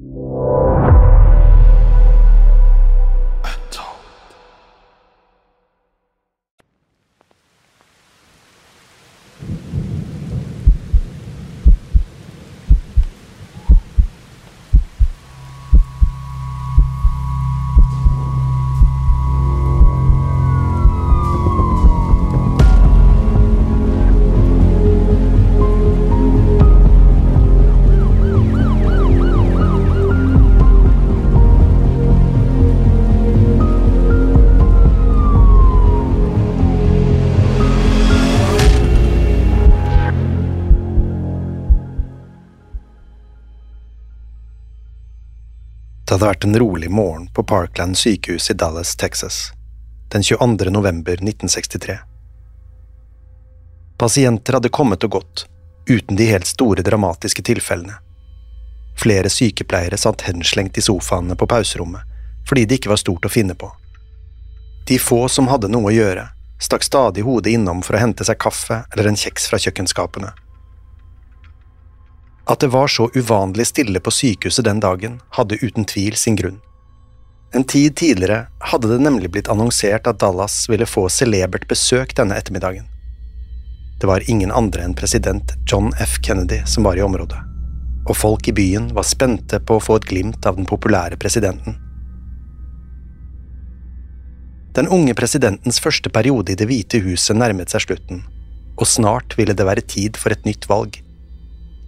Det hadde vært en rolig morgen på Parkland sykehus i Dallas, Texas, den 22. november 1963. Pasienter hadde kommet og gått, uten de helt store dramatiske tilfellene. Flere sykepleiere satt henslengt i sofaene på pauserommet fordi det ikke var stort å finne på. De få som hadde noe å gjøre, stakk stadig hodet innom for å hente seg kaffe eller en kjeks fra kjøkkenskapene. At det var så uvanlig stille på sykehuset den dagen, hadde uten tvil sin grunn. En tid tidligere hadde det nemlig blitt annonsert at Dallas ville få celebert besøk denne ettermiddagen. Det var ingen andre enn president John F. Kennedy som var i området, og folk i byen var spente på å få et glimt av den populære presidenten. Den unge presidentens første periode i Det hvite huset nærmet seg slutten, og snart ville det være tid for et nytt valg.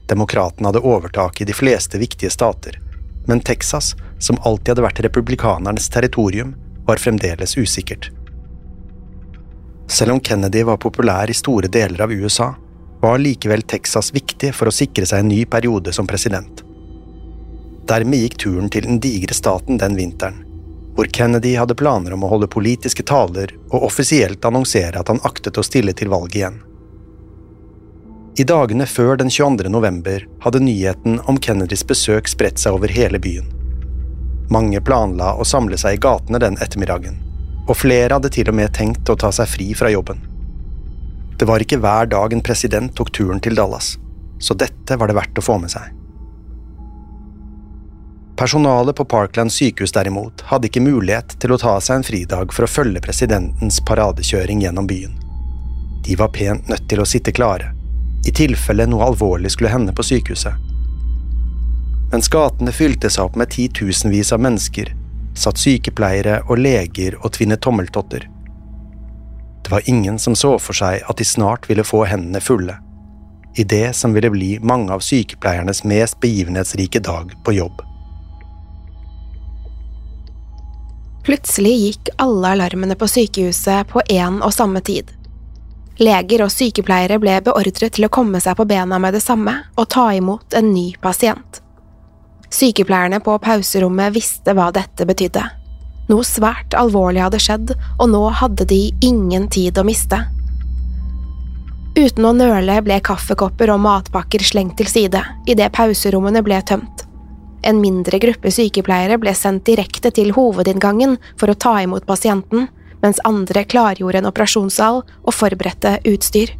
Demokratene hadde overtak i de fleste viktige stater, men Texas, som alltid hadde vært republikanernes territorium, var fremdeles usikkert. Selv om Kennedy var populær i store deler av USA, var likevel Texas viktig for å sikre seg en ny periode som president. Dermed gikk turen til den digre staten den vinteren, hvor Kennedy hadde planer om å holde politiske taler og offisielt annonsere at han aktet å stille til valg igjen. I dagene før den 22. november hadde nyheten om Kennedys besøk spredt seg over hele byen. Mange planla å samle seg i gatene den ettermiddagen, og flere hadde til og med tenkt å ta seg fri fra jobben. Det var ikke hver dag en president tok turen til Dallas, så dette var det verdt å få med seg. Personalet på Parkland sykehus derimot hadde ikke mulighet til å ta seg en fridag for å følge presidentens paradekjøring gjennom byen. De var pent nødt til å sitte klare, i tilfelle noe alvorlig skulle hende på sykehuset. Mens gatene fylte seg opp med titusenvis av mennesker, satt sykepleiere og leger og tvinnet tommeltotter. Det var ingen som så for seg at de snart ville få hendene fulle, i det som ville bli mange av sykepleiernes mest begivenhetsrike dag på jobb. Plutselig gikk alle alarmene på sykehuset på én og samme tid. Leger og sykepleiere ble beordret til å komme seg på bena med det samme og ta imot en ny pasient. Sykepleierne på pauserommet visste hva dette betydde. Noe svært alvorlig hadde skjedd, og nå hadde de ingen tid å miste. Uten å nøle ble kaffekopper og matpakker slengt til side idet pauserommene ble tømt. En mindre gruppe sykepleiere ble sendt direkte til hovedinngangen for å ta imot pasienten, mens andre klargjorde en operasjonssal og forberedte utstyr.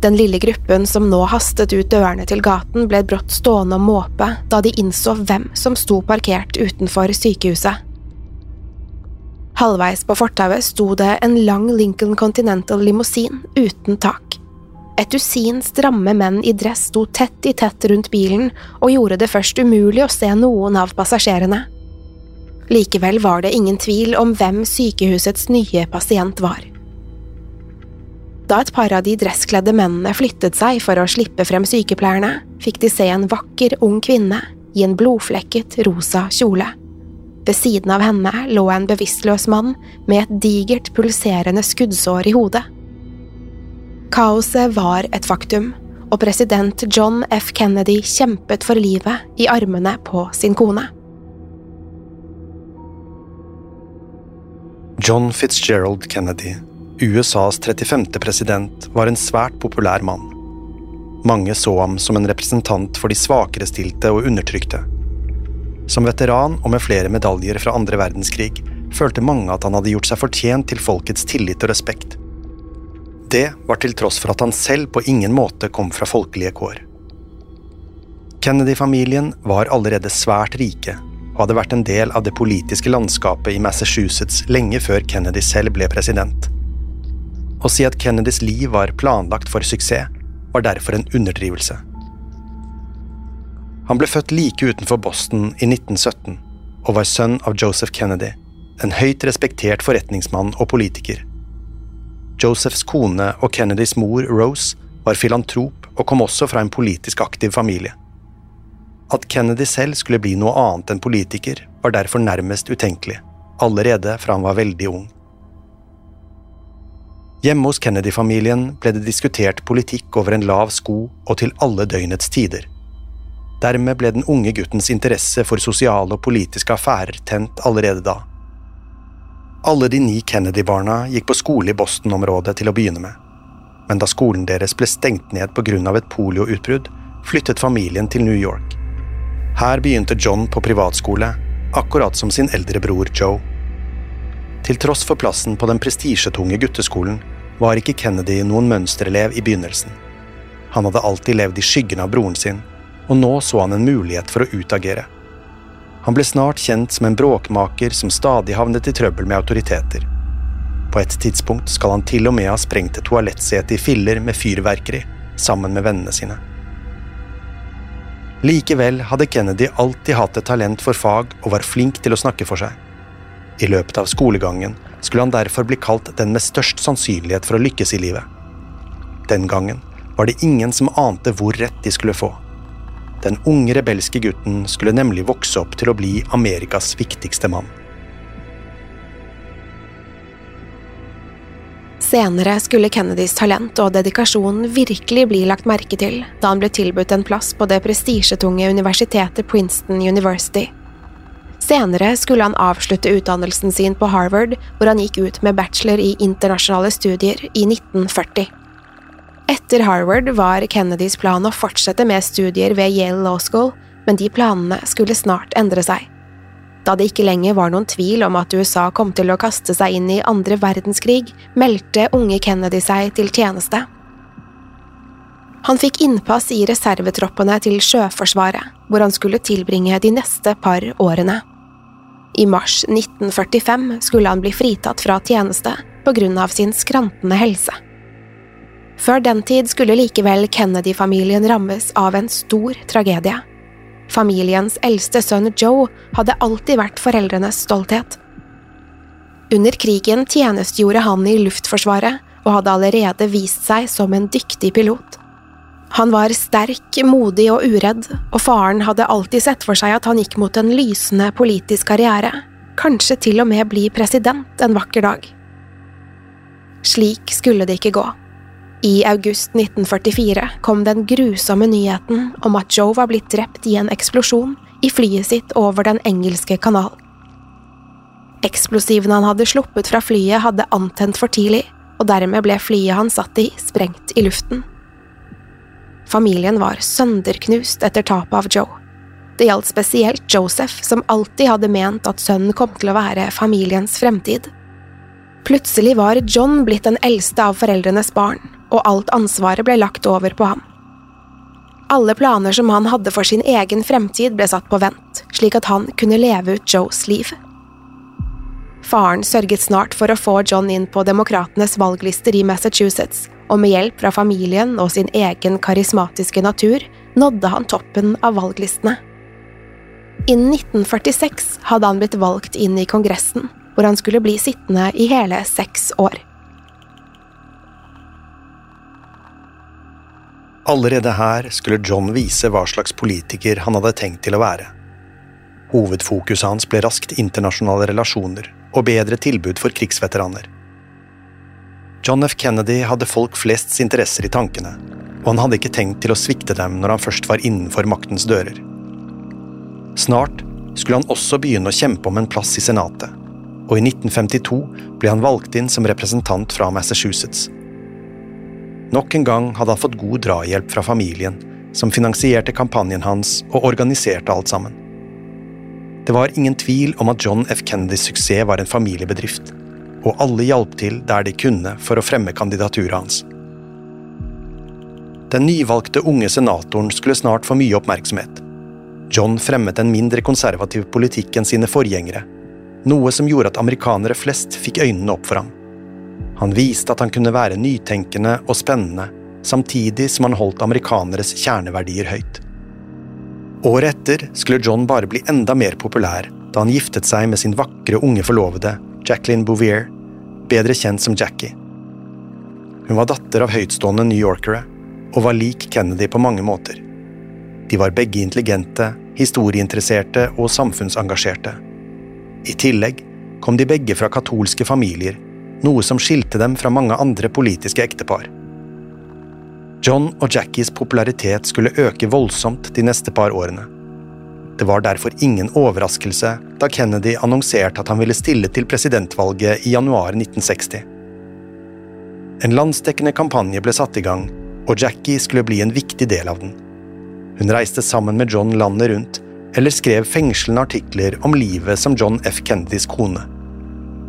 Den lille gruppen som nå hastet ut dørene til gaten, ble brått stående og måpe da de innså hvem som sto parkert utenfor sykehuset. Halvveis på fortauet sto det en lang Lincoln Continental limousin uten tak. Et dusin stramme menn i dress sto tett i tett rundt bilen og gjorde det først umulig å se noen av passasjerene. Likevel var det ingen tvil om hvem sykehusets nye pasient var. Da et par av de dresskledde mennene flyttet seg for å slippe frem sykepleierne, fikk de se en vakker, ung kvinne i en blodflekket rosa kjole. Ved siden av henne lå en bevisstløs mann med et digert, pulserende skuddsår i hodet. Kaoset var et faktum, og president John F. Kennedy kjempet for livet i armene på sin kone. John Fitzgerald Kennedy USAs 35. president var en svært populær mann. Mange så ham som en representant for de svakerestilte og undertrykte. Som veteran og med flere medaljer fra andre verdenskrig følte mange at han hadde gjort seg fortjent til folkets tillit og respekt. Det var til tross for at han selv på ingen måte kom fra folkelige kår. Kennedy-familien var allerede svært rike og hadde vært en del av det politiske landskapet i Massachusetts lenge før Kennedy selv ble president. Å si at Kennedys liv var planlagt for suksess, var derfor en underdrivelse. Han ble født like utenfor Boston i 1917 og var sønn av Joseph Kennedy, en høyt respektert forretningsmann og politiker. Josephs kone og Kennedys mor, Rose, var filantrop og kom også fra en politisk aktiv familie. At Kennedy selv skulle bli noe annet enn politiker, var derfor nærmest utenkelig, allerede fra han var veldig ung. Hjemme hos Kennedy-familien ble det diskutert politikk over en lav sko og til alle døgnets tider. Dermed ble den unge guttens interesse for sosiale og politiske affærer tent allerede da. Alle de ni Kennedy-barna gikk på skole i Boston-området til å begynne med. Men da skolen deres ble stengt ned av et polioutbrudd, flyttet familien til New York. Her begynte John på privatskole, akkurat som sin eldre bror Joe. Til tross for plassen på den prestisjetunge gutteskolen var ikke Kennedy noen mønsterelev i begynnelsen. Han hadde alltid levd i skyggen av broren sin, og nå så han en mulighet for å utagere. Han ble snart kjent som en bråkmaker som stadig havnet i trøbbel med autoriteter. På et tidspunkt skal han til og med ha sprengt et toalettsete i filler med fyrverkeri, sammen med vennene sine. Likevel hadde Kennedy alltid hatt et talent for fag og var flink til å snakke for seg. I løpet av skolegangen skulle han derfor bli kalt den med størst sannsynlighet for å lykkes i livet. Den gangen var det ingen som ante hvor rett de skulle få. Den unge rebelske gutten skulle nemlig vokse opp til å bli Amerikas viktigste mann. Senere skulle Kennedys talent og dedikasjon virkelig bli lagt merke til da han ble tilbudt en plass på det prestisjetunge universitetet Princeton University. Senere skulle han avslutte utdannelsen sin på Harvard, hvor han gikk ut med bachelor i internasjonale studier i 1940. Etter Harvard var Kennedys plan å fortsette med studier ved Yale Law School, men de planene skulle snart endre seg. Da det ikke lenger var noen tvil om at USA kom til å kaste seg inn i andre verdenskrig, meldte unge Kennedy seg til tjeneste. Han fikk innpass i reservetroppene til Sjøforsvaret, hvor han skulle tilbringe de neste par årene. I mars 1945 skulle han bli fritatt fra tjeneste på grunn av sin skrantende helse. Før den tid skulle likevel Kennedy-familien rammes av en stor tragedie. Familiens eldste sønn Joe hadde alltid vært foreldrenes stolthet. Under krigen tjenestegjorde han i Luftforsvaret og hadde allerede vist seg som en dyktig pilot. Han var sterk, modig og uredd, og faren hadde alltid sett for seg at han gikk mot en lysende politisk karriere, kanskje til og med bli president en vakker dag. Slik skulle det ikke gå. I august 1944 kom den grusomme nyheten om at Joe var blitt drept i en eksplosjon i flyet sitt over Den engelske kanal. Eksplosivene han hadde sluppet fra flyet, hadde antent for tidlig, og dermed ble flyet han satt i, sprengt i luften. Familien var sønderknust etter tapet av Joe. Det gjaldt spesielt Joseph, som alltid hadde ment at sønnen kom til å være familiens fremtid. Plutselig var John blitt den eldste av foreldrenes barn, og alt ansvaret ble lagt over på ham. Alle planer som han hadde for sin egen fremtid, ble satt på vent, slik at han kunne leve ut Joes liv. Faren sørget snart for å få John inn på demokratenes valglister i Massachusetts, og med hjelp fra familien og sin egen karismatiske natur nådde han toppen av valglistene. Innen 1946 hadde han blitt valgt inn i Kongressen, hvor han skulle bli sittende i hele seks år. Allerede her skulle John vise hva slags politiker han hadde tenkt til å være. Hovedfokuset hans ble raskt internasjonale relasjoner og bedre tilbud for krigsveteraner. John F. Kennedy hadde folk flests interesser i tankene, og han hadde ikke tenkt til å svikte dem når han først var innenfor maktens dører. Snart skulle han også begynne å kjempe om en plass i Senatet, og i 1952 ble han valgt inn som representant fra Massachusetts. Nok en gang hadde han fått god drahjelp fra familien, som finansierte kampanjen hans og organiserte alt sammen. Det var ingen tvil om at John F. Kennedys suksess var en familiebedrift, og alle hjalp til der de kunne for å fremme kandidaturet hans. Den nyvalgte unge senatoren skulle snart få mye oppmerksomhet. John fremmet en mindre konservativ politikk enn sine forgjengere, noe som gjorde at amerikanere flest fikk øynene opp for ham. Han viste at han kunne være nytenkende og spennende, samtidig som han holdt amerikaneres kjerneverdier høyt. Året etter skulle John bare bli enda mer populær da han giftet seg med sin vakre unge forlovede, Jacqueline Bouvier, bedre kjent som Jackie. Hun var datter av høytstående New Yorkere og var lik Kennedy på mange måter. De var begge intelligente, historieinteresserte og samfunnsengasjerte. I tillegg kom de begge fra katolske familier, noe som skilte dem fra mange andre politiske ektepar. John og Jackies popularitet skulle øke voldsomt de neste par årene. Det var derfor ingen overraskelse da Kennedy annonserte at han ville stille til presidentvalget i januar 1960. En landsdekkende kampanje ble satt i gang, og Jackie skulle bli en viktig del av den. Hun reiste sammen med John landet rundt, eller skrev fengslende artikler om livet som John F. Kennedys kone.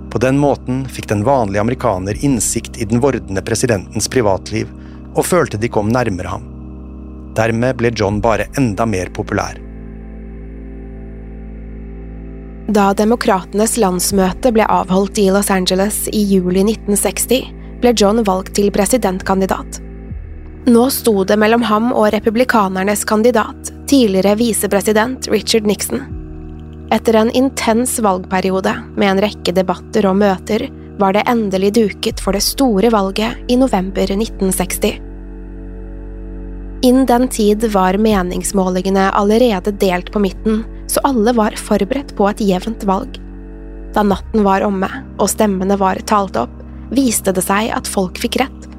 På den måten fikk den vanlige amerikaner innsikt i den vordende presidentens privatliv og følte de kom nærmere ham. Dermed ble John bare enda mer populær. Da Demokratenes landsmøte ble avholdt i Los Angeles i juli 1960, ble John valgt til presidentkandidat. Nå sto det mellom ham og republikanernes kandidat, tidligere visepresident Richard Nixon. Etter en intens valgperiode med en rekke debatter og møter var det endelig duket for det store valget i november 1960. Innen den tid var meningsmålingene allerede delt på midten, så alle var forberedt på et jevnt valg. Da natten var omme og stemmene var talt opp, viste det seg at folk fikk rett.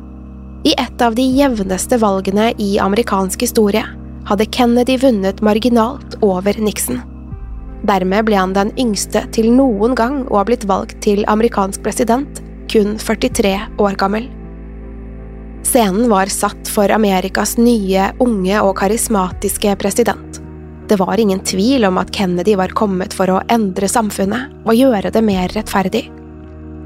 I et av de jevneste valgene i amerikansk historie hadde Kennedy vunnet marginalt over Nixon. Dermed ble han den yngste til noen gang å ha blitt valgt til amerikansk president, kun 43 år gammel. Scenen var satt for Amerikas nye, unge og karismatiske president. Det var ingen tvil om at Kennedy var kommet for å endre samfunnet og gjøre det mer rettferdig.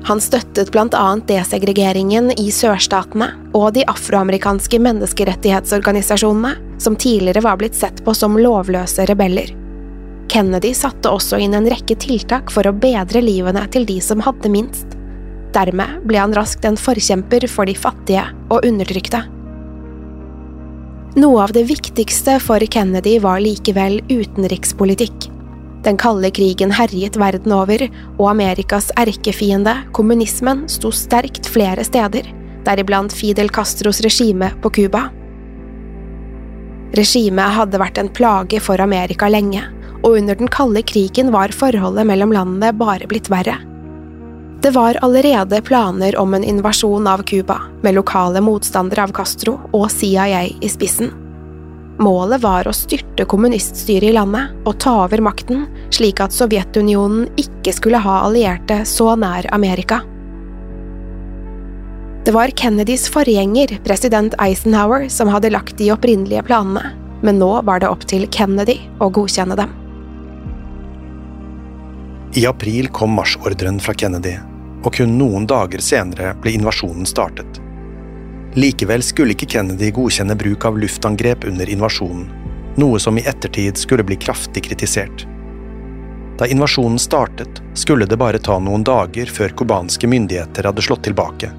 Han støttet blant annet desegregeringen i sørstatene og de afroamerikanske menneskerettighetsorganisasjonene, som tidligere var blitt sett på som lovløse rebeller. Kennedy satte også inn en rekke tiltak for å bedre livene til de som hadde minst. Dermed ble han raskt en forkjemper for de fattige og undertrykte. Noe av det viktigste for Kennedy var likevel utenrikspolitikk. Den kalde krigen herjet verden over, og Amerikas erkefiende, kommunismen, sto sterkt flere steder, deriblant Fidel Castros regime på Cuba. Regimet hadde vært en plage for Amerika lenge, og under den kalde krigen var forholdet mellom landene bare blitt verre. Det var allerede planer om en invasjon av Cuba, med lokale motstandere av Castro og CIA i spissen. Målet var å styrte kommuniststyret i landet og ta over makten, slik at Sovjetunionen ikke skulle ha allierte så nær Amerika. Det var Kennedys forgjenger, president Eisenhower, som hadde lagt de opprinnelige planene, men nå var det opp til Kennedy å godkjenne dem. I april kom marsjordren fra Kennedy, og kun noen dager senere ble invasjonen startet. Likevel skulle ikke Kennedy godkjenne bruk av luftangrep under invasjonen, noe som i ettertid skulle bli kraftig kritisert. Da invasjonen startet, skulle det bare ta noen dager før cubanske myndigheter hadde slått tilbake.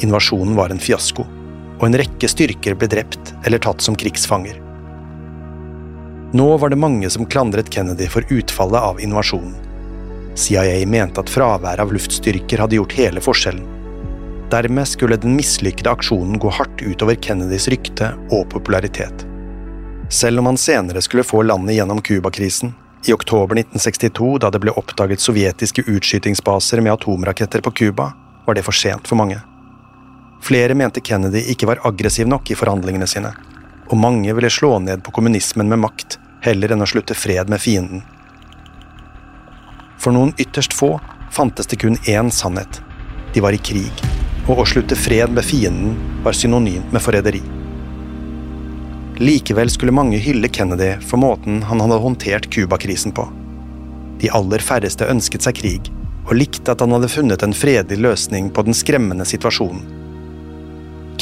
Invasjonen var en fiasko, og en rekke styrker ble drept eller tatt som krigsfanger. Nå var det mange som klandret Kennedy for utfallet av invasjonen. CIA mente at fraværet av luftstyrker hadde gjort hele forskjellen. Dermed skulle den mislykkede aksjonen gå hardt utover Kennedys rykte og popularitet. Selv om han senere skulle få landet gjennom Cuba-krisen, i oktober 1962, da det ble oppdaget sovjetiske utskytingsbaser med atomraketter på Cuba, var det for sent for mange. Flere mente Kennedy ikke var aggressiv nok i forhandlingene sine, og mange ville slå ned på kommunismen med makt heller enn å slutte fred med fienden. For noen ytterst få fantes det kun én sannhet. De var i krig, og å slutte fred med fienden var synonymt med forræderi. Likevel skulle mange hylle Kennedy for måten han hadde håndtert Cuba-krisen på. De aller færreste ønsket seg krig, og likte at han hadde funnet en fredelig løsning på den skremmende situasjonen.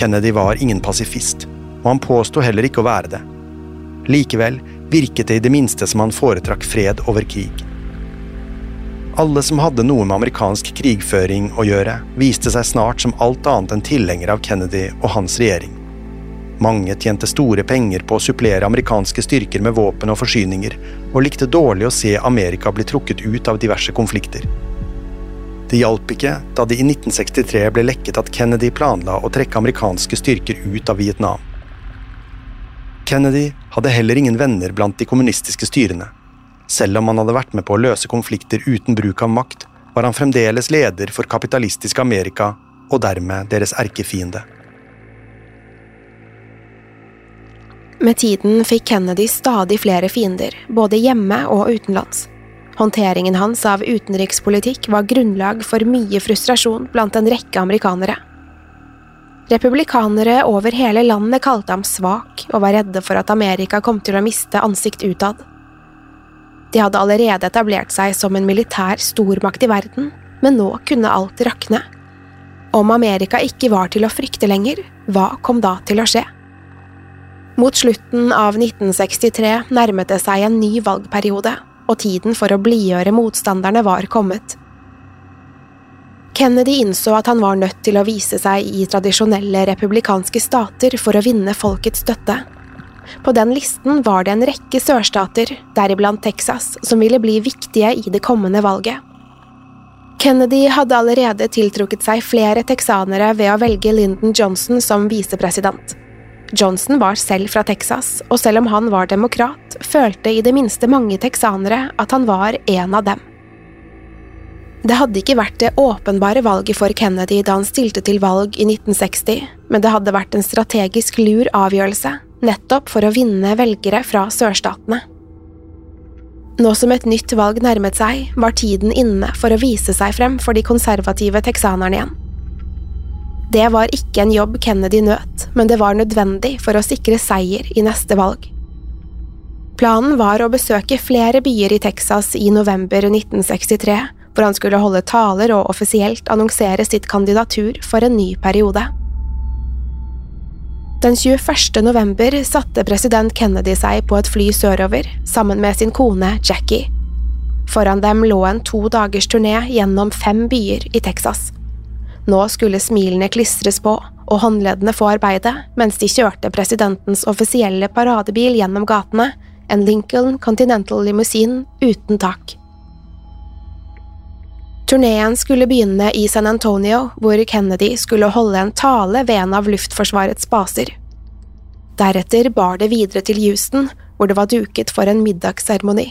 Kennedy var ingen pasifist, og han påsto heller ikke å være det. Likevel virket det i det minste som han foretrakk fred over krig. Alle som hadde noe med amerikansk krigføring å gjøre, viste seg snart som alt annet enn tilhengere av Kennedy og hans regjering. Mange tjente store penger på å supplere amerikanske styrker med våpen og forsyninger, og likte dårlig å se Amerika bli trukket ut av diverse konflikter. Det hjalp ikke da det i 1963 ble lekket at Kennedy planla å trekke amerikanske styrker ut av Vietnam. Kennedy hadde heller ingen venner blant de kommunistiske styrene. Selv om han hadde vært med på å løse konflikter uten bruk av makt, var han fremdeles leder for kapitalistiske Amerika, og dermed deres erkefiende. Med tiden fikk Kennedy stadig flere fiender, både hjemme og utenlands. Håndteringen hans av utenrikspolitikk var grunnlag for mye frustrasjon blant en rekke amerikanere. Republikanere over hele landet kalte ham svak og var redde for at Amerika kom til å miste ansikt utad. De hadde allerede etablert seg som en militær stormakt i verden, men nå kunne alt rakne. Om Amerika ikke var til å frykte lenger, hva kom da til å skje? Mot slutten av 1963 nærmet det seg en ny valgperiode, og tiden for å blidgjøre motstanderne var kommet. Kennedy innså at han var nødt til å vise seg i tradisjonelle republikanske stater for å vinne folkets støtte. På den listen var det en rekke sørstater, deriblant Texas, som ville bli viktige i det kommende valget. Kennedy hadde allerede tiltrukket seg flere texanere ved å velge Lyndon Johnson som visepresident. Johnson var selv fra Texas, og selv om han var demokrat, følte i det minste mange texanere at han var en av dem. Det hadde ikke vært det åpenbare valget for Kennedy da han stilte til valg i 1960, men det hadde vært en strategisk lur avgjørelse, nettopp for å vinne velgere fra sørstatene. Nå som et nytt valg nærmet seg, var tiden inne for å vise seg frem for de konservative texanerne igjen. Det var ikke en jobb Kennedy nøt, men det var nødvendig for å sikre seier i neste valg. Planen var å besøke flere byer i Texas i november 1963, hvor han skulle holde taler og offisielt annonsere sitt kandidatur for en ny periode. Den 21. november satte president Kennedy seg på et fly sørover, sammen med sin kone Jackie. Foran dem lå en to dagers turné gjennom fem byer i Texas. Nå skulle smilene klistres på og håndleddene få arbeide mens de kjørte presidentens offisielle paradebil gjennom gatene, en Lincoln Continental limousin uten tak. Turneen skulle begynne i San Antonio, hvor Kennedy skulle holde en tale ved en av Luftforsvarets baser. Deretter bar det videre til Houston, hvor det var duket for en middagsseremoni.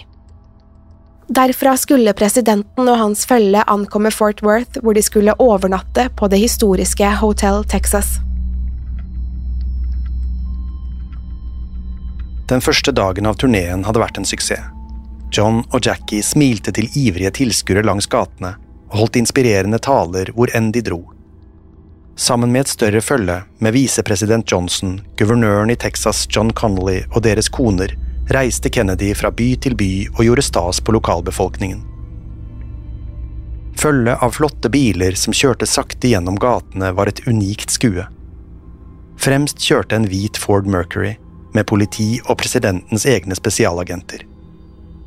Derfra skulle presidenten og hans følge ankomme Fort Worth, hvor de skulle overnatte på det historiske Hotel Texas. Den første dagen av turneen hadde vært en suksess. John og Jackie smilte til ivrige tilskuere langs gatene og holdt inspirerende taler hvor enn de dro. Sammen med et større følge med visepresident Johnson, guvernøren i Texas John Connolly og deres koner reiste Kennedy fra by til by og gjorde stas på lokalbefolkningen. Følget av flotte biler som kjørte sakte gjennom gatene var et unikt skue. Fremst kjørte en hvit Ford Mercury, med politi og presidentens egne spesialagenter.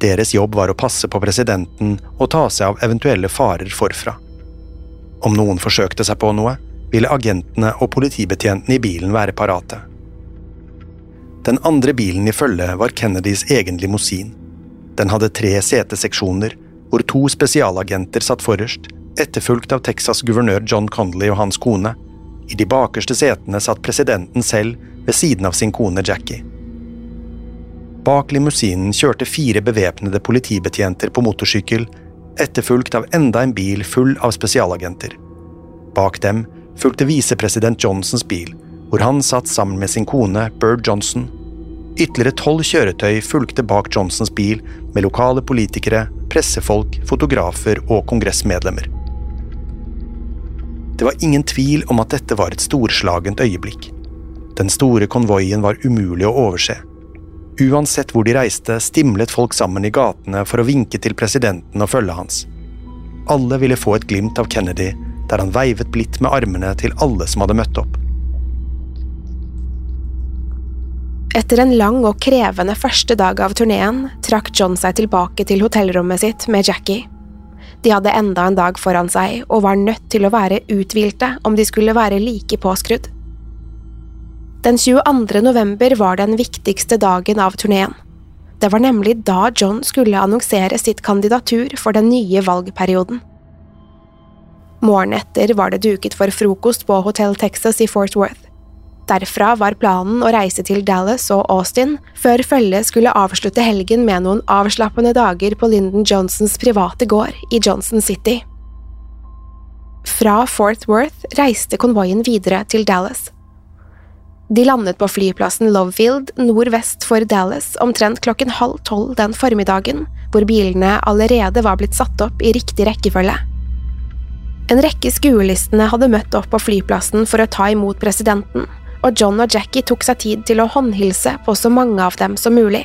Deres jobb var å passe på presidenten og ta seg av eventuelle farer forfra. Om noen forsøkte seg på noe, ville agentene og politibetjentene i bilen være parate. Den andre bilen i følget var Kennedys egen limousin. Den hadde tre seteseksjoner, hvor to spesialagenter satt forrest, etterfulgt av Texas guvernør John Connolly og hans kone. I de bakerste setene satt presidenten selv ved siden av sin kone Jackie. Bak limousinen kjørte fire bevæpnede politibetjenter på motorsykkel, etterfulgt av enda en bil full av spesialagenter. Bak dem fulgte visepresident Johnsons bil, hvor han satt sammen med sin kone Bird Johnson. Ytterligere tolv kjøretøy fulgte bak Johnsons bil med lokale politikere, pressefolk, fotografer og kongressmedlemmer. Det var ingen tvil om at dette var et storslagent øyeblikk. Den store konvoien var umulig å overse. Uansett hvor de reiste, stimlet folk sammen i gatene for å vinke til presidenten og følget hans. Alle ville få et glimt av Kennedy, der han veivet blidt med armene til alle som hadde møtt opp. Etter en lang og krevende første dag av turneen trakk John seg tilbake til hotellrommet sitt med Jackie. De hadde enda en dag foran seg og var nødt til å være uthvilte om de skulle være like påskrudd. Den 22. november var den viktigste dagen av turneen. Det var nemlig da John skulle annonsere sitt kandidatur for den nye valgperioden. Morgenen etter var det duket for frokost på Hotell Texas i Fort Worth. Derfra var planen å reise til Dallas og Austin, før følget skulle avslutte helgen med noen avslappende dager på Lyndon Johnsons private gård i Johnson City. Fra Fort Worth reiste konvoien videre til Dallas. De landet på flyplassen Lovefield nordvest for Dallas omtrent klokken halv tolv den formiddagen, hvor bilene allerede var blitt satt opp i riktig rekkefølge. En rekke skuelistene hadde møtt opp på flyplassen for å ta imot presidenten, og John og Jackie tok seg tid til å håndhilse på så mange av dem som mulig.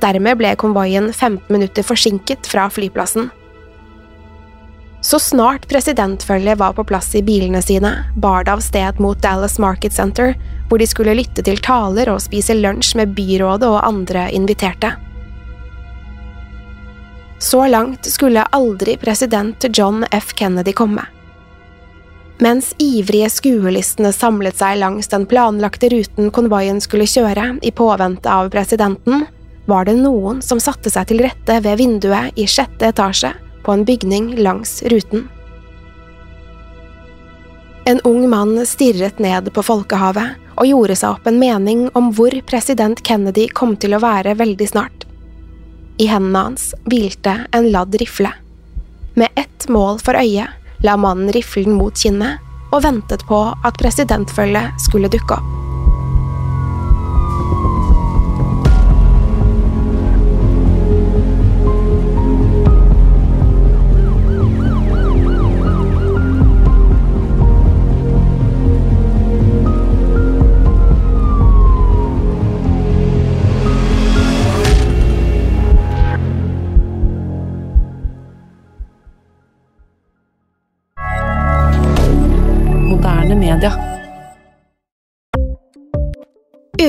Dermed ble konvoien 15 minutter forsinket fra flyplassen. Så snart presidentfølget var på plass i bilene sine, bar det av sted mot Dallas Market Center, hvor de skulle lytte til taler og spise lunsj med byrådet og andre inviterte. Så langt skulle aldri president John F. Kennedy komme. Mens ivrige skuelistene samlet seg langs den planlagte ruten konvoien skulle kjøre i påvente av presidenten, var det noen som satte seg til rette ved vinduet i sjette etasje på en bygning langs ruten. En ung mann stirret ned på folkehavet og gjorde seg opp en mening om hvor president Kennedy kom til å være veldig snart. I hendene hans hvilte en ladd rifle. Med ett mål for øye la mannen riflen mot kinnet og ventet på at presidentfølget skulle dukke opp.